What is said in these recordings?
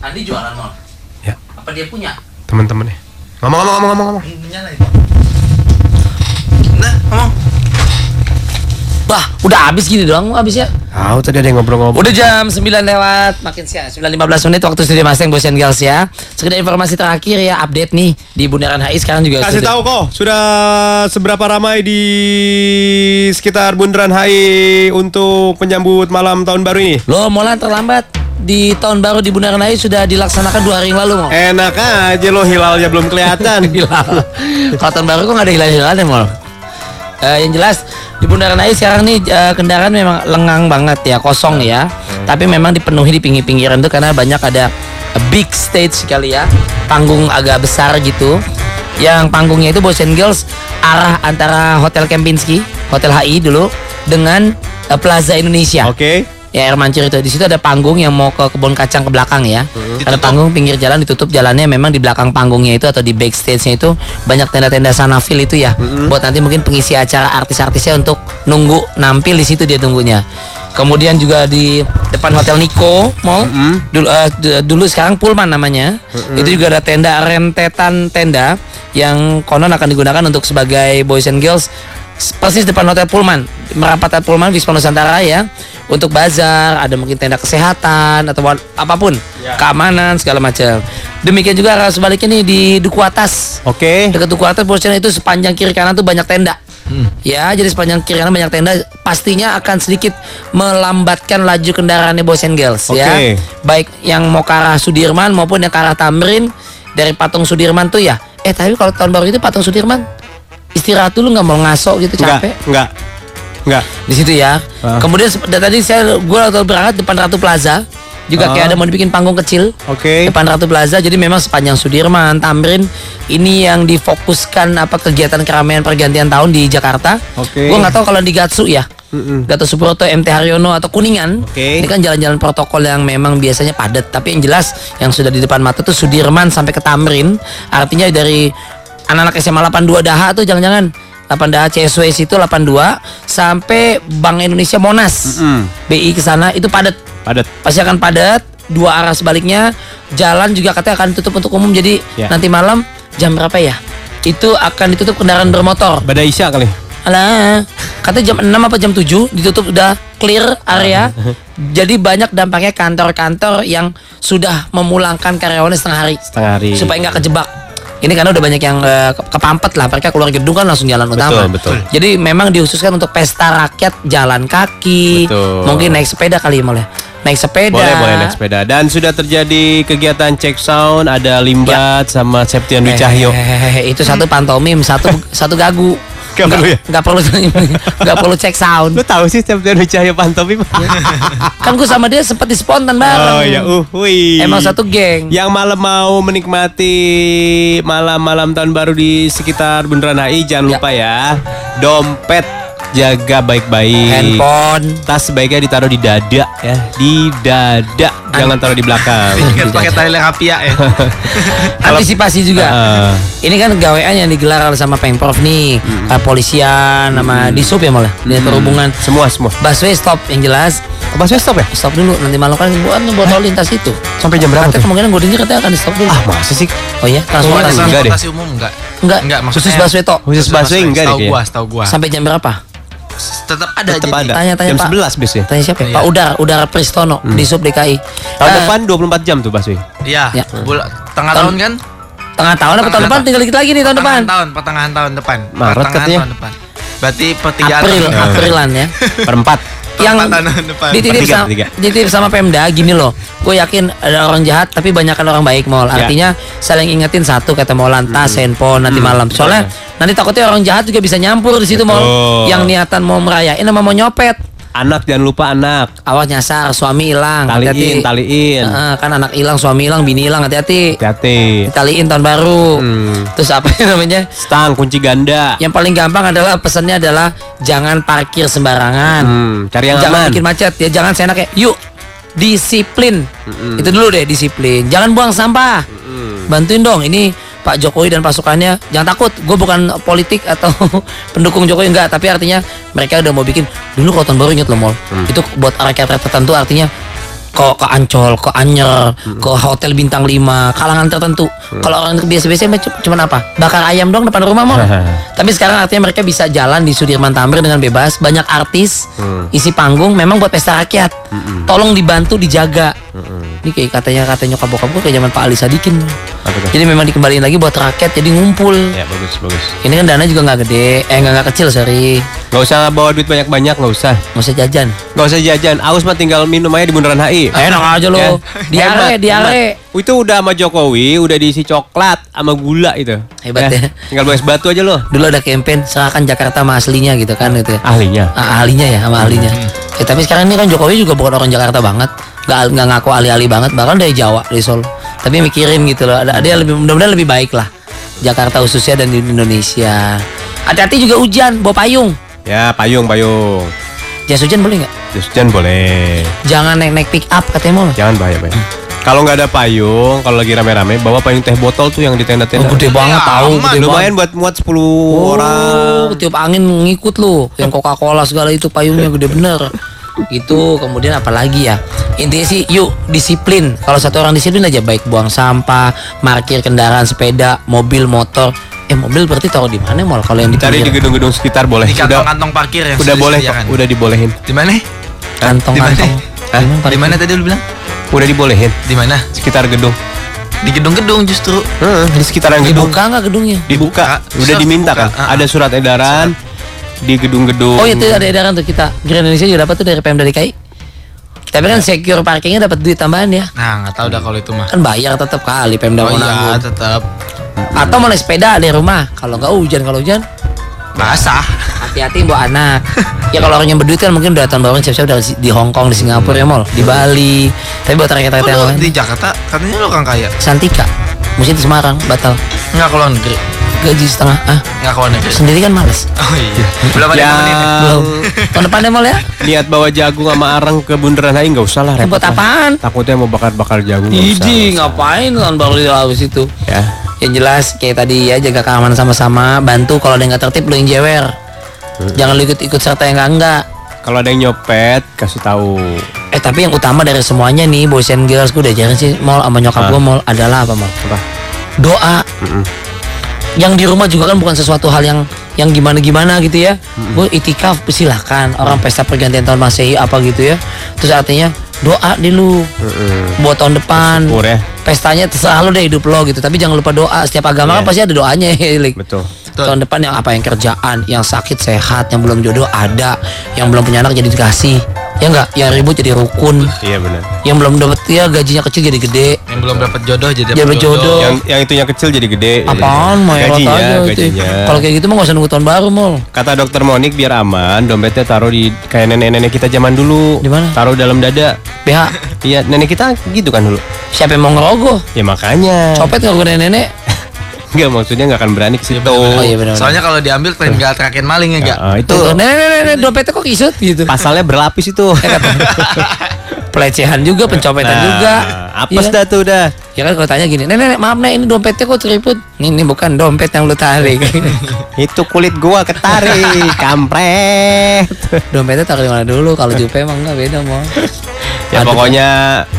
Andi jualan mal. Ya. Apa dia punya? Teman-temannya. Ngomong ngomong ngomong ngomong ngomong. Menyala itu. Nah, ngomong. Wah, udah habis gini doang habis ya. Tahu tadi ada yang ngobrol-ngobrol. Udah jam 9 lewat makin siang 9.15 menit waktu studio Mustang Boys and Girls ya. Sekedar informasi terakhir ya update nih di Bundaran HI sekarang juga Kasih sudah- tahu kok sudah seberapa ramai di sekitar Bundaran HI untuk menyambut malam tahun baru ini. Loh, Molan terlambat di tahun baru di Bundaran HI sudah dilaksanakan dua hari yang lalu mau. Enak aja lo hilalnya belum kelihatan. Hilal. Kalau tahun baru kok nggak ada hilal-hilalnya mal. Eh, yang jelas di Bundaran HI sekarang nih eh, kendaraan memang lengang banget ya, kosong ya. Tapi memang dipenuhi di pinggir-pinggiran tuh karena banyak ada big stage kali ya, panggung agak besar gitu. Yang panggungnya itu Boys and Girls arah antara Hotel Kempinski, Hotel HI dulu dengan eh, Plaza Indonesia. Oke. Ya air mancur itu di situ ada panggung yang mau ke kebun kacang ke belakang ya. Ada panggung pinggir jalan ditutup jalannya memang di belakang panggungnya itu atau di backstage-nya itu banyak tenda-tenda sanafil itu ya. Buat nanti mungkin pengisi acara artis-artisnya untuk nunggu nampil di situ dia tunggunya. Kemudian juga di depan Hotel Niko Mall dulu, eh, d- dulu sekarang Pullman namanya. Itu juga ada tenda rentetan tenda yang konon akan digunakan untuk sebagai boys and girls persis depan Hotel Pullman. Merapat Hotel Pullman Wisma Nusantara ya. Untuk bazar ada mungkin tenda kesehatan atau apa pun. Keamanan segala macam. Demikian juga arah sebaliknya nih di Duku Atas. Oke. dekat Duku Atas posisinya itu sepanjang kiri kanan tuh banyak tenda. Ya jadi sepanjang kiri kanan banyak tenda. Pastinya akan sedikit melambatkan laju kendaraannya boys and girls ya. Oke. baik yang mau ke arah Sudirman maupun yang ke arah Tamrin dari patung Sudirman tuh ya. Eh tapi kalau tahun baru itu patung Sudirman istirahat dulu nggak mau ngaso gitu capek enggak. Enggak. di situ ya. Ah. Kemudian tadi saya gue berangkat depan Ratu Plaza juga Ah. kayak ada mau dibikin panggung kecil Oke. depan Ratu Plaza. Jadi memang sepanjang Sudirman, Tamrin ini yang difokuskan apa kegiatan keramaian pergantian tahun di Jakarta. Oke. Gue nggak tahu kalau di Gatsu ya. Mm-mm. Gatot Subroto, MT Haryono atau Kuningan. Oke. Ini kan jalan-jalan protokol yang memang biasanya padat, tapi yang jelas yang sudah di depan mata tuh Sudirman sampai ke Tamrin. Artinya dari anak-anak SMA 82 Daha tuh jangan-jangan 8 Daha CSW situ 82 sampai Bank Indonesia Monas. Mm. BI ke sana itu padat. Padat. Pasti akan padat. Dua arah sebaliknya jalan juga katanya akan ditutup untuk umum. Jadi Ya. nanti malam jam berapa ya? Itu akan ditutup kendaraan bermotor. Pada Isya kali. Alah, katanya jam 6 apa jam 7 ditutup udah clear area. Jadi banyak dampaknya kantor-kantor yang sudah memulangkan karyawannya setengah hari Setengah hari. supaya nggak kejebak. Ini karena udah banyak yang eh, ke- kepampet lah, mereka keluar gedung kan langsung jalan utama. betul. Jadi memang dihususkan untuk pesta rakyat jalan kaki, Betul. mungkin naik sepeda kali ya Mol ya. Naik sepeda. Boleh boleh naik sepeda dan sudah terjadi kegiatan cek sound ada Limbat sama Septian Dwi Cahyo. Eh, itu satu pantomim, satu satu gagu. Nggak perlu ya? Nggak perlu nggak perlu cek sound. Lu tahu sih Septian Dwi Cahyo pantomim? kan gue sama dia sempat di spontan bareng. oh ya, uh. Emang satu geng. Yang malam mau menikmati malam-malam tahun baru di sekitar Bundaran HI jangan Ya. lupa ya. Dompet jaga baik-baik. Handphone. Tas sebaiknya ditaruh di dada ya, di dada. Jangan taruh di belakang. Kan pakai tali rapia ya. Antisipasi juga. Ah, Ini kan gawean yang digelar sama Pemprov nih, eh, polisian sama Disub ya malah, dinas perhubungan. semua semua. Busway stop yang jelas. Oh, Busway stop ya? Stop dulu nanti malam kan buat buat lalu lintas itu. Sampai jam berapa Katanya kemungkinan gue dengar katanya akan di stop dulu. Ah, masa sih? Oh iya, transportasi. enggak deh. Transportasi umum enggak? Enggak, Enggak, khusus maksudnya- busway tok. Khusus busway enggak deh Tahu gua, tahu gua. Sampai jam berapa? Tetap ada Tetap jadi. ada. Tanya-tanya, jam Pak. 11 biasanya. Tanya siapa ya? Iya. Pak Udara, Udara Pristono di Sub DKI. Tahun Eh, depan 24 jam tuh busway. Iya, Ya. bula- tengah Tahun- tahun kan? tengah tahun apa tahun depan tinggal dikit lagi nih tahun depan. Tahun, pertengahan tahun depan. Maret Pertengahan katanya. tahun depan. Berarti pertigaan April, Aprilan ya. Perempat. Yang dititip sama, dititip sama Pemda gini loh. Gue yakin ada orang jahat tapi banyakkan orang baik mall. Ya. Artinya saling ingetin satu kata Molan tas, handphone nanti malam. Soalnya nanti takutnya orang jahat juga bisa nyampur di situ mall. Betul. Yang niatan mau merayain sama mau nyopet. Anak jangan lupa anak. Awas nyasar, suami hilang. Taliin, hati-hati. taliin. Heeh, kan anak hilang, suami hilang, bini hilang, hati-hati. Hati-hati. Ditaliin tahun baru. Hmm. Terus apa namanya? Stang kunci ganda. Yang paling gampang adalah pesannya adalah jangan parkir sembarangan. Hmm, cari yang jangan aman. bikin macet ya jangan seenaknya yuk disiplin itu dulu deh disiplin jangan buang sampah bantuin dong ini Pak Jokowi dan pasukannya jangan takut gue bukan politik atau pendukung Jokowi enggak tapi artinya mereka udah mau bikin dulu kalau tahun baru inget loh mall Hmm. itu buat rakyat tertentu artinya ke ke Ancol, ke Anyer, ke hotel bintang 5, kalangan tertentu. Kalau orang biasa-biasa mah cu- cuman apa? Bakar ayam dong depan rumah mau. Tapi sekarang artinya mereka bisa jalan di Sudirman Tamrin dengan bebas. Banyak artis isi panggung memang buat pesta rakyat. Tolong dibantu dijaga. Ini kayak katanya katanya nyokap bokap gue kayak zaman Pak Ali Sadikin. Apa tuh? Jadi memang dikembaliin lagi buat rakyat jadi ngumpul. Ya bagus bagus. Ini kan dana juga nggak gede, eh nggak nggak kecil sorry, Gak usah bawa duit banyak-banyak, nggak usah. nggak usah jajan. Gak usah jajan. Aus mah tinggal minum aja di bundaran HI. Enak aja lo, Ya. diare, Hemat, diare. hemat. Itu udah sama Jokowi, udah diisi coklat sama gula itu. Hebat ya. Tinggal bawa es batu aja lo. Dulu ada campaign serahkan Jakarta sama aslinya gitu kan itu. ya. Ahlinya. Ah, ahlinya ya sama ahlinya. Ya, tapi sekarang ini kan Jokowi juga bukan orang Jakarta banget, nggak nggak ngaku ahli-ahli banget, bahkan dari Jawa, dari Solo. Tapi mikirin gitu loh, ada dia lebih mudah-mudahan lebih baik lah. Jakarta khususnya dan di Indonesia. Hati-hati juga hujan, bawa payung. Ya payung payung. Jas hujan boleh nggak? Jas hujan boleh. Jangan naik naik pick up katanya mau. Jangan bahaya bahaya. Kalau nggak ada payung, kalau lagi rame-rame, bawa payung teh botol tuh yang di tenda-tenda. Oh, gede banget Ya, tahu, gede banget. Lumayan buat muat 10 Oh, orang. tiup angin ngikut lu. Yang Coca-Cola segala itu payungnya gede bener. Itu kemudian apalagi ya? Intinya sih yuk disiplin. Kalau satu orang disiplin aja baik buang sampah, parkir kendaraan sepeda, mobil, motor. Eh mobil berarti taruh di mana mal kalau yang di Cari di gedung-gedung sekitar boleh. Di Udah, kantong-kantong parkir yang udah sudah boleh disediakan. kok, udah dibolehin. Di mana? kantong-kantong. Hah? Emang Di mana tadi lu bilang? Udah dibolehin Di mana? sekitar gedung. Di gedung-gedung justru. Heeh, di sekitaran gedung. Dibuka nggak gedungnya? Dibuka. Udah diminta kan? Ada surat edaran di gedung-gedung. Oh itu ada edaran tuh kita. Grand Indonesia juga dapat tuh dari Pemda DKI. Tapi kan secure parkingnya dapat duit tambahan ya. Nah, nggak tahu dah kalau itu mah. Kan bayar tetap kali Pemda Oh iya, tetap Atau mau naik sepeda di rumah. Kalau nggak hujan, kalau hujan basah. hati-hati bawa anak. ya kalau orang yang berduit kan mungkin udah tahun baru siap-siap udah di- Hong Kong, di Singapura ya mal, di Bali. Tapi buat rakyat-rakyat Oh, yang lain, di Jakarta katanya lu orang kaya. Santika, mesti di Semarang batal, Nggak ke luar negeri. Gaji setengah. Ah, luar negeri. sendiri kan males. Oh iya. Belum ada yang. Yang Belum. Tahun depan deh mal ya. niat bawa jagung sama arang ke bundaran HI nggak usah lah repot apaan? Takutnya mau bakar-bakar jagung. Idi ngapain tahun baru di laut situ? Ya. Yang jelas kayak tadi ya jaga keamanan sama-sama, bantu kalau ada yang nggak tertib lu yang jewer. Jangan lu ikut-ikut serta yang enggak enggak. Kalau ada yang nyopet kasih tahu. Eh tapi yang utama dari semuanya nih boys and girls gue udah jarang sih mal sama nyokap gue mal adalah apa mal? Apa? Doa. Yang di rumah juga kan bukan sesuatu hal yang yang gimana gimana gitu ya. Gue itikaf silahkan orang pesta pergantian tahun masehi apa gitu ya. Terus artinya doa di lu buat tahun depan. Syukur ya. Pestanya terserah lu deh hidup lo gitu. Tapi jangan lupa doa. Setiap agama kan Iya. pasti ada doanya ya. Betul. Tahun depan yang apa yang kerjaan, yang sakit sehat, yang belum jodoh ada, yang belum punya anak jadi dikasih. Ya enggak, yang ribut jadi rukun, Iya benar. yang belum dapat ya gajinya kecil jadi gede. Yang belum dapat jodoh jadi dapat jodoh. Yang yang itunya kecil jadi gede. Apaan mau gajinya, aja gajinya. Kalau kayak gitu mah gak usah nunggu tahun baru mal. Kata dokter Monik biar aman, dompetnya taruh di kayak nenek-nenek kita zaman dulu. Di mana? Taruh dalam dada. BH. Iya, nenek kita gitu kan dulu. Siapa yang mau ngerogoh? Ya makanya. Copet nggak gue nenek? Enggak maksudnya nggak akan berani ke situ. Oh iya benar. Soalnya kalau diambil tinggal terakhir maling ya, Ya, enggak? ah, itu Tuh, nenek, nenek, nenek, dompetnya kok kisut gitu. pasalnya berlapis itu. Pelecehan juga, pencopetan Nah, juga. Apes Iya. dah tuh dah. Ya kan kalau tanya gini, nenek, nenek, maaf nek, ini dompetnya kok teriput. Ini, ini bukan dompet yang lu tarik. Itu kulit gua ketarik, kampret. dompetnya taruh di mana dulu? Kalau jupe emang enggak beda mau. Ya Aduh. pokoknya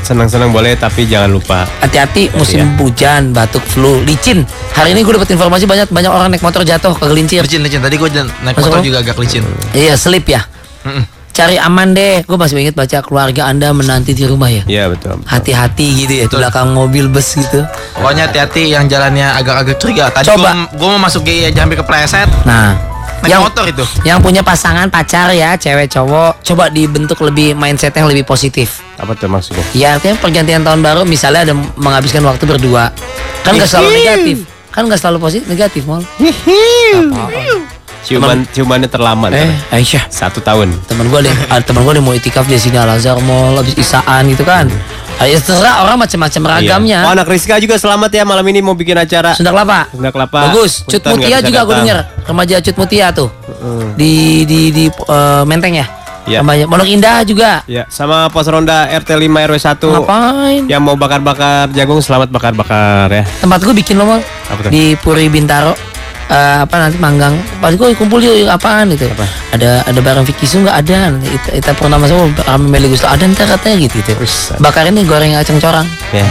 senang-senang boleh tapi jangan lupa. Hati-hati musim hujan, batuk, flu, licin. Hari ini gue dapat informasi banyak banyak orang naik motor jatuh ke gelincir. Licin, licin. Tadi gue naik Masuk motor lo? juga agak licin. Iya, slip ya. Mm-mm. Cari aman deh. Gue masih ingat baca keluarga Anda menanti di rumah ya. Iya betul. Hati-hati gitu ya, di Betul. belakang mobil bus gitu. Pokoknya hati-hati yang jalannya agak-agak curiga. Tadi Coba. gue mau masuk GI aja hampir kepleset. Nah, Naik yang motor itu. yang punya pasangan pacar ya, cewek cowok, coba dibentuk lebih mindset yang lebih positif. Apa tuh maksudnya? Ya artinya pergantian tahun baru misalnya ada menghabiskan waktu berdua, kan nggak selalu negatif, kan nggak selalu positif negatif mal. Ciuman ciumannya terlama Eh. Aisyah, Satu tahun. teman gue ada ada teman gue ada mau itikaf di sini Al Azhar Mall habis isaan gitu kan. Ah, Ya terserah orang macam-macam ragamnya. Iya. Oh anak Rizka juga selamat ya malam ini mau bikin acara. Sunda Kelapa. Sunda Kelapa. Bagus. Cut nggak Mutia juga gue denger. Remaja Cut Mutia tuh. Di di di eh, Menteng ya. Iya. Remaja Pondok Indah juga. Ya, sama pos ronda RT 5 RW 1 Ngapain? yang mau bakar-bakar jagung selamat bakar-bakar ya. Tempat gue bikin lo mal Apa tuh? di Puri Bintaro. Eh, apa nanti manggang? Pas gue kumpul yuk yuk, apaan? Gitu. Ada ada barang Vicky Su nggak ada. Nanti kita, kita pernah masuk kami Meli Gusto. Ada ntar katanya gitu gitu. Bakar ini goreng aceng corang Ya.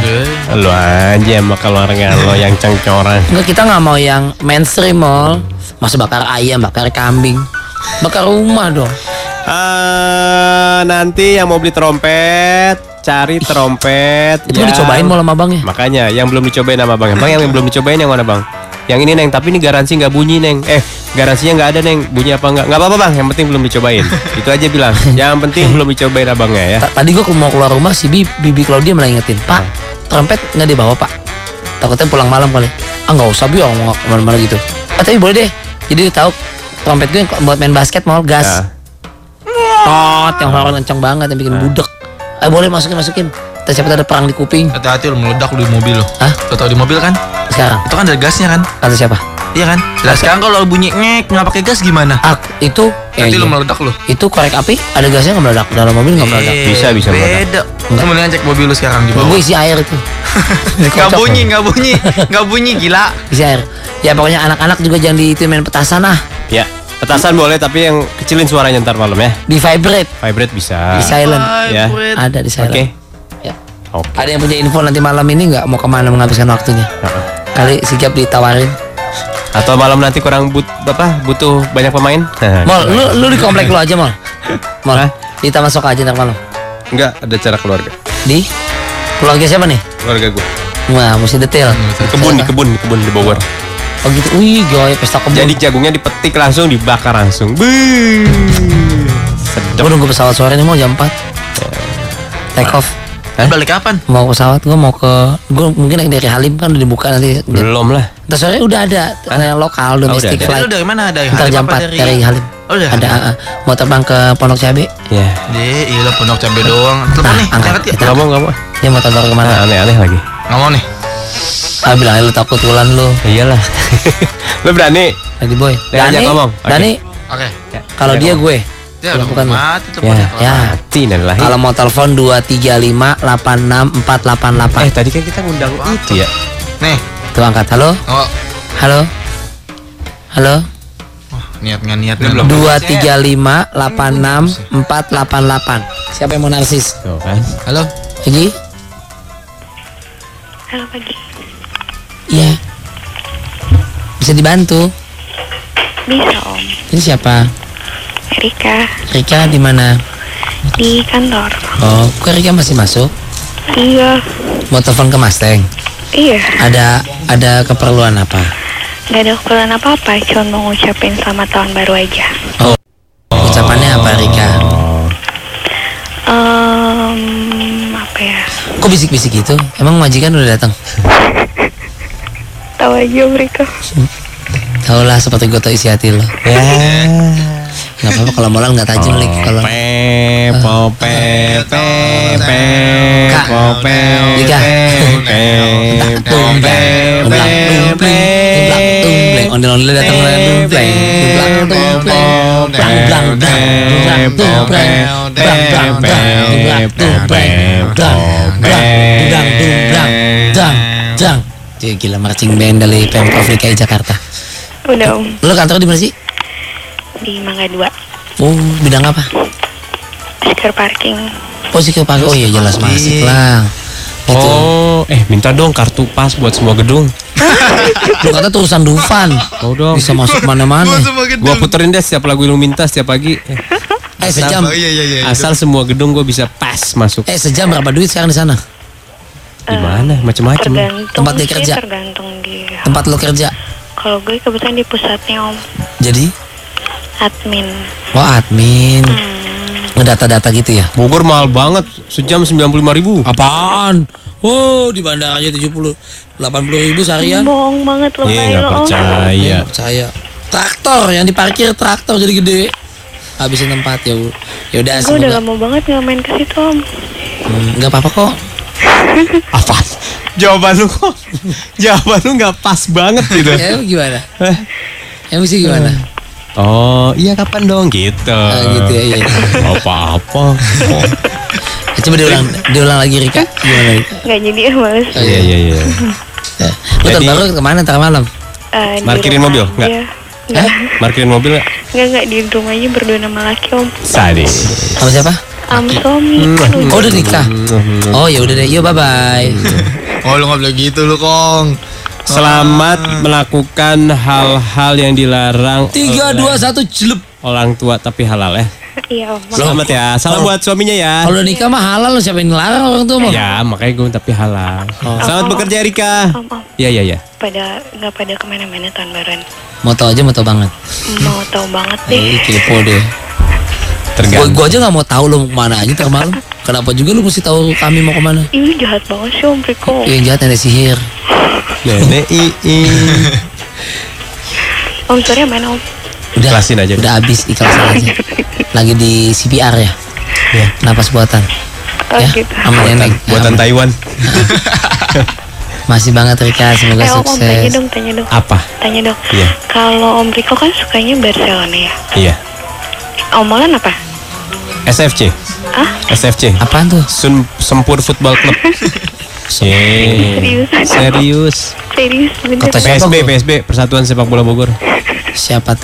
Lo aja sama keluarga lo yang cengcoran. Enggak kita nggak mau yang mainstream mall masa bakar ayam bakar kambing. Bakar rumah dong. Ah, nanti yang mau beli trompet, cari trompet. itu mau dicobain mau sama bang ya Makanya yang belum dicobain sama bang. Bang yang belum dicobain yang mana bang? Yang ini neng, tapi ini garansi nggak bunyi neng. Eh, garansinya nggak ada neng. Bunyi apa nggak? Nggak apa-apa bang. Yang penting belum dicobain. Itu aja bilang. Yang penting belum dicobain abangnya ya. Ta- tadi gua mau keluar rumah si Bi- bibi Claudia malah ingetin pak trompet nggak dibawa pak takutnya pulang malam kali ah nggak usah bi mau ke mana-mana gitu ah, tapi boleh deh jadi tahu trompet gue yang buat main basket mau gas Ya. tot yang orang kenceng banget yang bikin budek eh boleh masukin masukin Terus siapa ada perang di kuping Hati-hati lo meledak lo di mobil lo. Hah? Lo tau di mobil kan? Sekarang Itu kan ada gasnya kan? kata siapa Iya kan? Nah sekarang kalau bunyi ngek nggak pakai gas gimana? ah itu ya, Nanti iya. lo meledak lo. itu korek api ada gasnya nggak meledak dalam mobil nggak meledak Bisa, bisa meledak. Beda. Mendingan cek mobil lo sekarang di bawah. gue isi air itu Nggak bunyi, nggak bunyi, nggak bunyi gila. isi air ya pokoknya anak-anak juga jangan di itu main petasan ah Ya. Petasan boleh tapi yang kecilin suaranya ntar malam ya. di vibrate Vibrate bisa. di silent Ya. Ada di silent Oke. Ya. Oke. ada yang punya info nanti malam ini nggak mau ke mana menghabiskan waktunya Heeh. Kali sigap ditawarin Atau malam nanti kurang but apa butuh banyak pemain? Mol lu lu di komplek lu aja Mol Mol Hah? di taman sok aja ntar malam Enggak, ada cara keluarga. di keluarga siapa nih Keluarga gue. wah mesti detail Di kebun, di kebun, di kebun di Bogor. oh gitu wih gaya pesta kebun Jadi jagungnya dipetik langsung, dibakar langsung. Beuh. Sedap. gue nunggu pesawat sore nih mau jam 4 take off Lo Balik kapan? mau ke pesawat gue mau ke gue mungkin naik dari Halim kan udah dibuka nanti Belum lah. Ntar sore udah ada yang lokal domestic udah ada. flight Lo dari mana? Dari ntar Halim jam apa 4 dari Halim Oh ada ah, ah. mau terbang ke Pondok Cabe Ya. Deh, iya pondok cabe doang. Telepon Nah, nih, angkat. ya. Kita- Nggak mau, nggak mau. dia mau terbang ke mana Nah, aneh-aneh lagi. Nggak mau nih. ah bilang aja lu takut wulan lu Iyalah. Lo berani? lagi boy. Oke. Dani Oke. kalau dia gue Ya mati Ya, ya Mati dan lahir. kalau mau telepon 235 86 488 Eh, tadi kan kita ngundang itu ya. Nih. tuh angkat halo Oh, halo halo niat nggak niat nih belum. 235 86 488 siapa yang mau narsis Tuh kan. Halo. Egi Halo pagi. iya bisa dibantu Bisa Om. ini siapa Erika Rika di mana di kantor. oh kok Rika masih masuk Iya. mau telepon ke Mas Teng Iya. ada ada keperluan apa Gak ada keperluan apa-apa. Cuma mau ngucapin selamat tahun baru aja. oh ucapannya apa Rika Ehm, apa ya? kok bisik-bisik gitu emang majikan udah datang Tahu aja mereka. Tau lah seperti gue tau isi hati lo Ya. Nggak apa-apa kalau molan nggak tajam lik kalau Pe, pope, pe, pe, pe, datang blang, blang, blang, blang, blang, blang, dang, dang. Gila marching band dari Pemprov DKI Jakarta. Udah Om. Lo kantor di mana sih? Di Mangga 2. Oh, bidang apa? Stiker parking. Oh, sih pakai. Oh iya jelas masuk lah. Gitu. Oh, eh minta dong kartu pas buat semua gedung. Lu kata tulisan Dufan. Mau dong. Bisa masuk mana-mana. Gua puterin deh setiap lagu yang lu minta setiap pagi. Eh, Eh sejam. Oh iya iya iya. Asal semua gedung gua bisa pas masuk. Eh sejam berapa duit sekarang di sana? Gimana? Macem-macem. Tergantung Tempat dia kerja. Tergantung dia. Tempat lo kerja. Kalau gue kebetulan di pusatnya Om. Jadi, Admin. oh admin. Hmm. Ngedata-data gitu ya. Bogor mahal banget, sejam 95 ribu. Apaan? Oh, di bandara aja 70 80 ribu seharian. Bohong banget lo Iya, kayak nggak Om. percaya. Nggak percaya. Traktor yang diparkir traktor jadi gede. Habisin tempat ya. Bu. Ya udah Gue udah gak mau banget nggak main ke situ Om. Hmm, nggak apa-apa kok. Apa? Jawaban lu kok? Jawaban lu nggak pas banget gitu. Ya emang gimana? Ya mesti gimana? Oh, iya kapan dong gitu. Ah, gitu ya, iya. Apa-apa. Oh, coba diulang, diulang lagi Rika. Gimana Rika? Nggak jadi ya males. Oh, Iya, iya, iya. Ya. Lu tahun Jadi- baru ke mana ntar malam? Eh, Parkirin rumah mobil? Nggak? Nggak. Markirin mobil nggak? Nggak, nggak. Di rumah aja berdua nama laki om. Sadis. Sama siapa? Am suami. Oh udah nikah. Oh ya udah deh. Yuk bye bye. Oh lu nggak boleh gitu lu kong. Selamat melakukan hal-hal yang dilarang Tiga dua satu celup. orang tua tapi halal ya. Iya om. Selamat ya. Salam buat suaminya ya. Kalau nikah mah halal lo siapa yang ngelarang orang tua mah? Ya, makanya gue tapi halal. Selamat bekerja Rika. Om, om. Iya, iya, iya. Pada nggak pada ke mana-mana tahun baruan. Mau tau aja mau tau banget. Mau tahu banget deh. Eh kepo deh. Tergantung. gua aja nggak mau tahu lo mau ke mana aja ntar malam. Kenapa juga lu mesti tahu kami mau ke mana? Ih jahat banget sih om Riko. Yang jahat nenek sihir. Nenek ii. Om Surya mana om? Udah, Ikhlasin aja. Udah habis ikhlasin aja. Lagi di CPR ya. Ya. Napas buatan. Oh ya, gitu. sama nenek. Buatan Ya, Taiwan. Masih banget Rika, semoga Eh om, om tanya sukses. dong, tanya dong. Apa? Tanya dong. Iya. Kalau Om Riko kan sukanya Barcelona ya. Iya. Omongan apa? SFC. Ah? SFC. Apaan tuh? Sun Sempur Football Club. Serius? Serius. Serius siapa PSB? PSB, Persatuan Sepak Bola Bogor. Siapa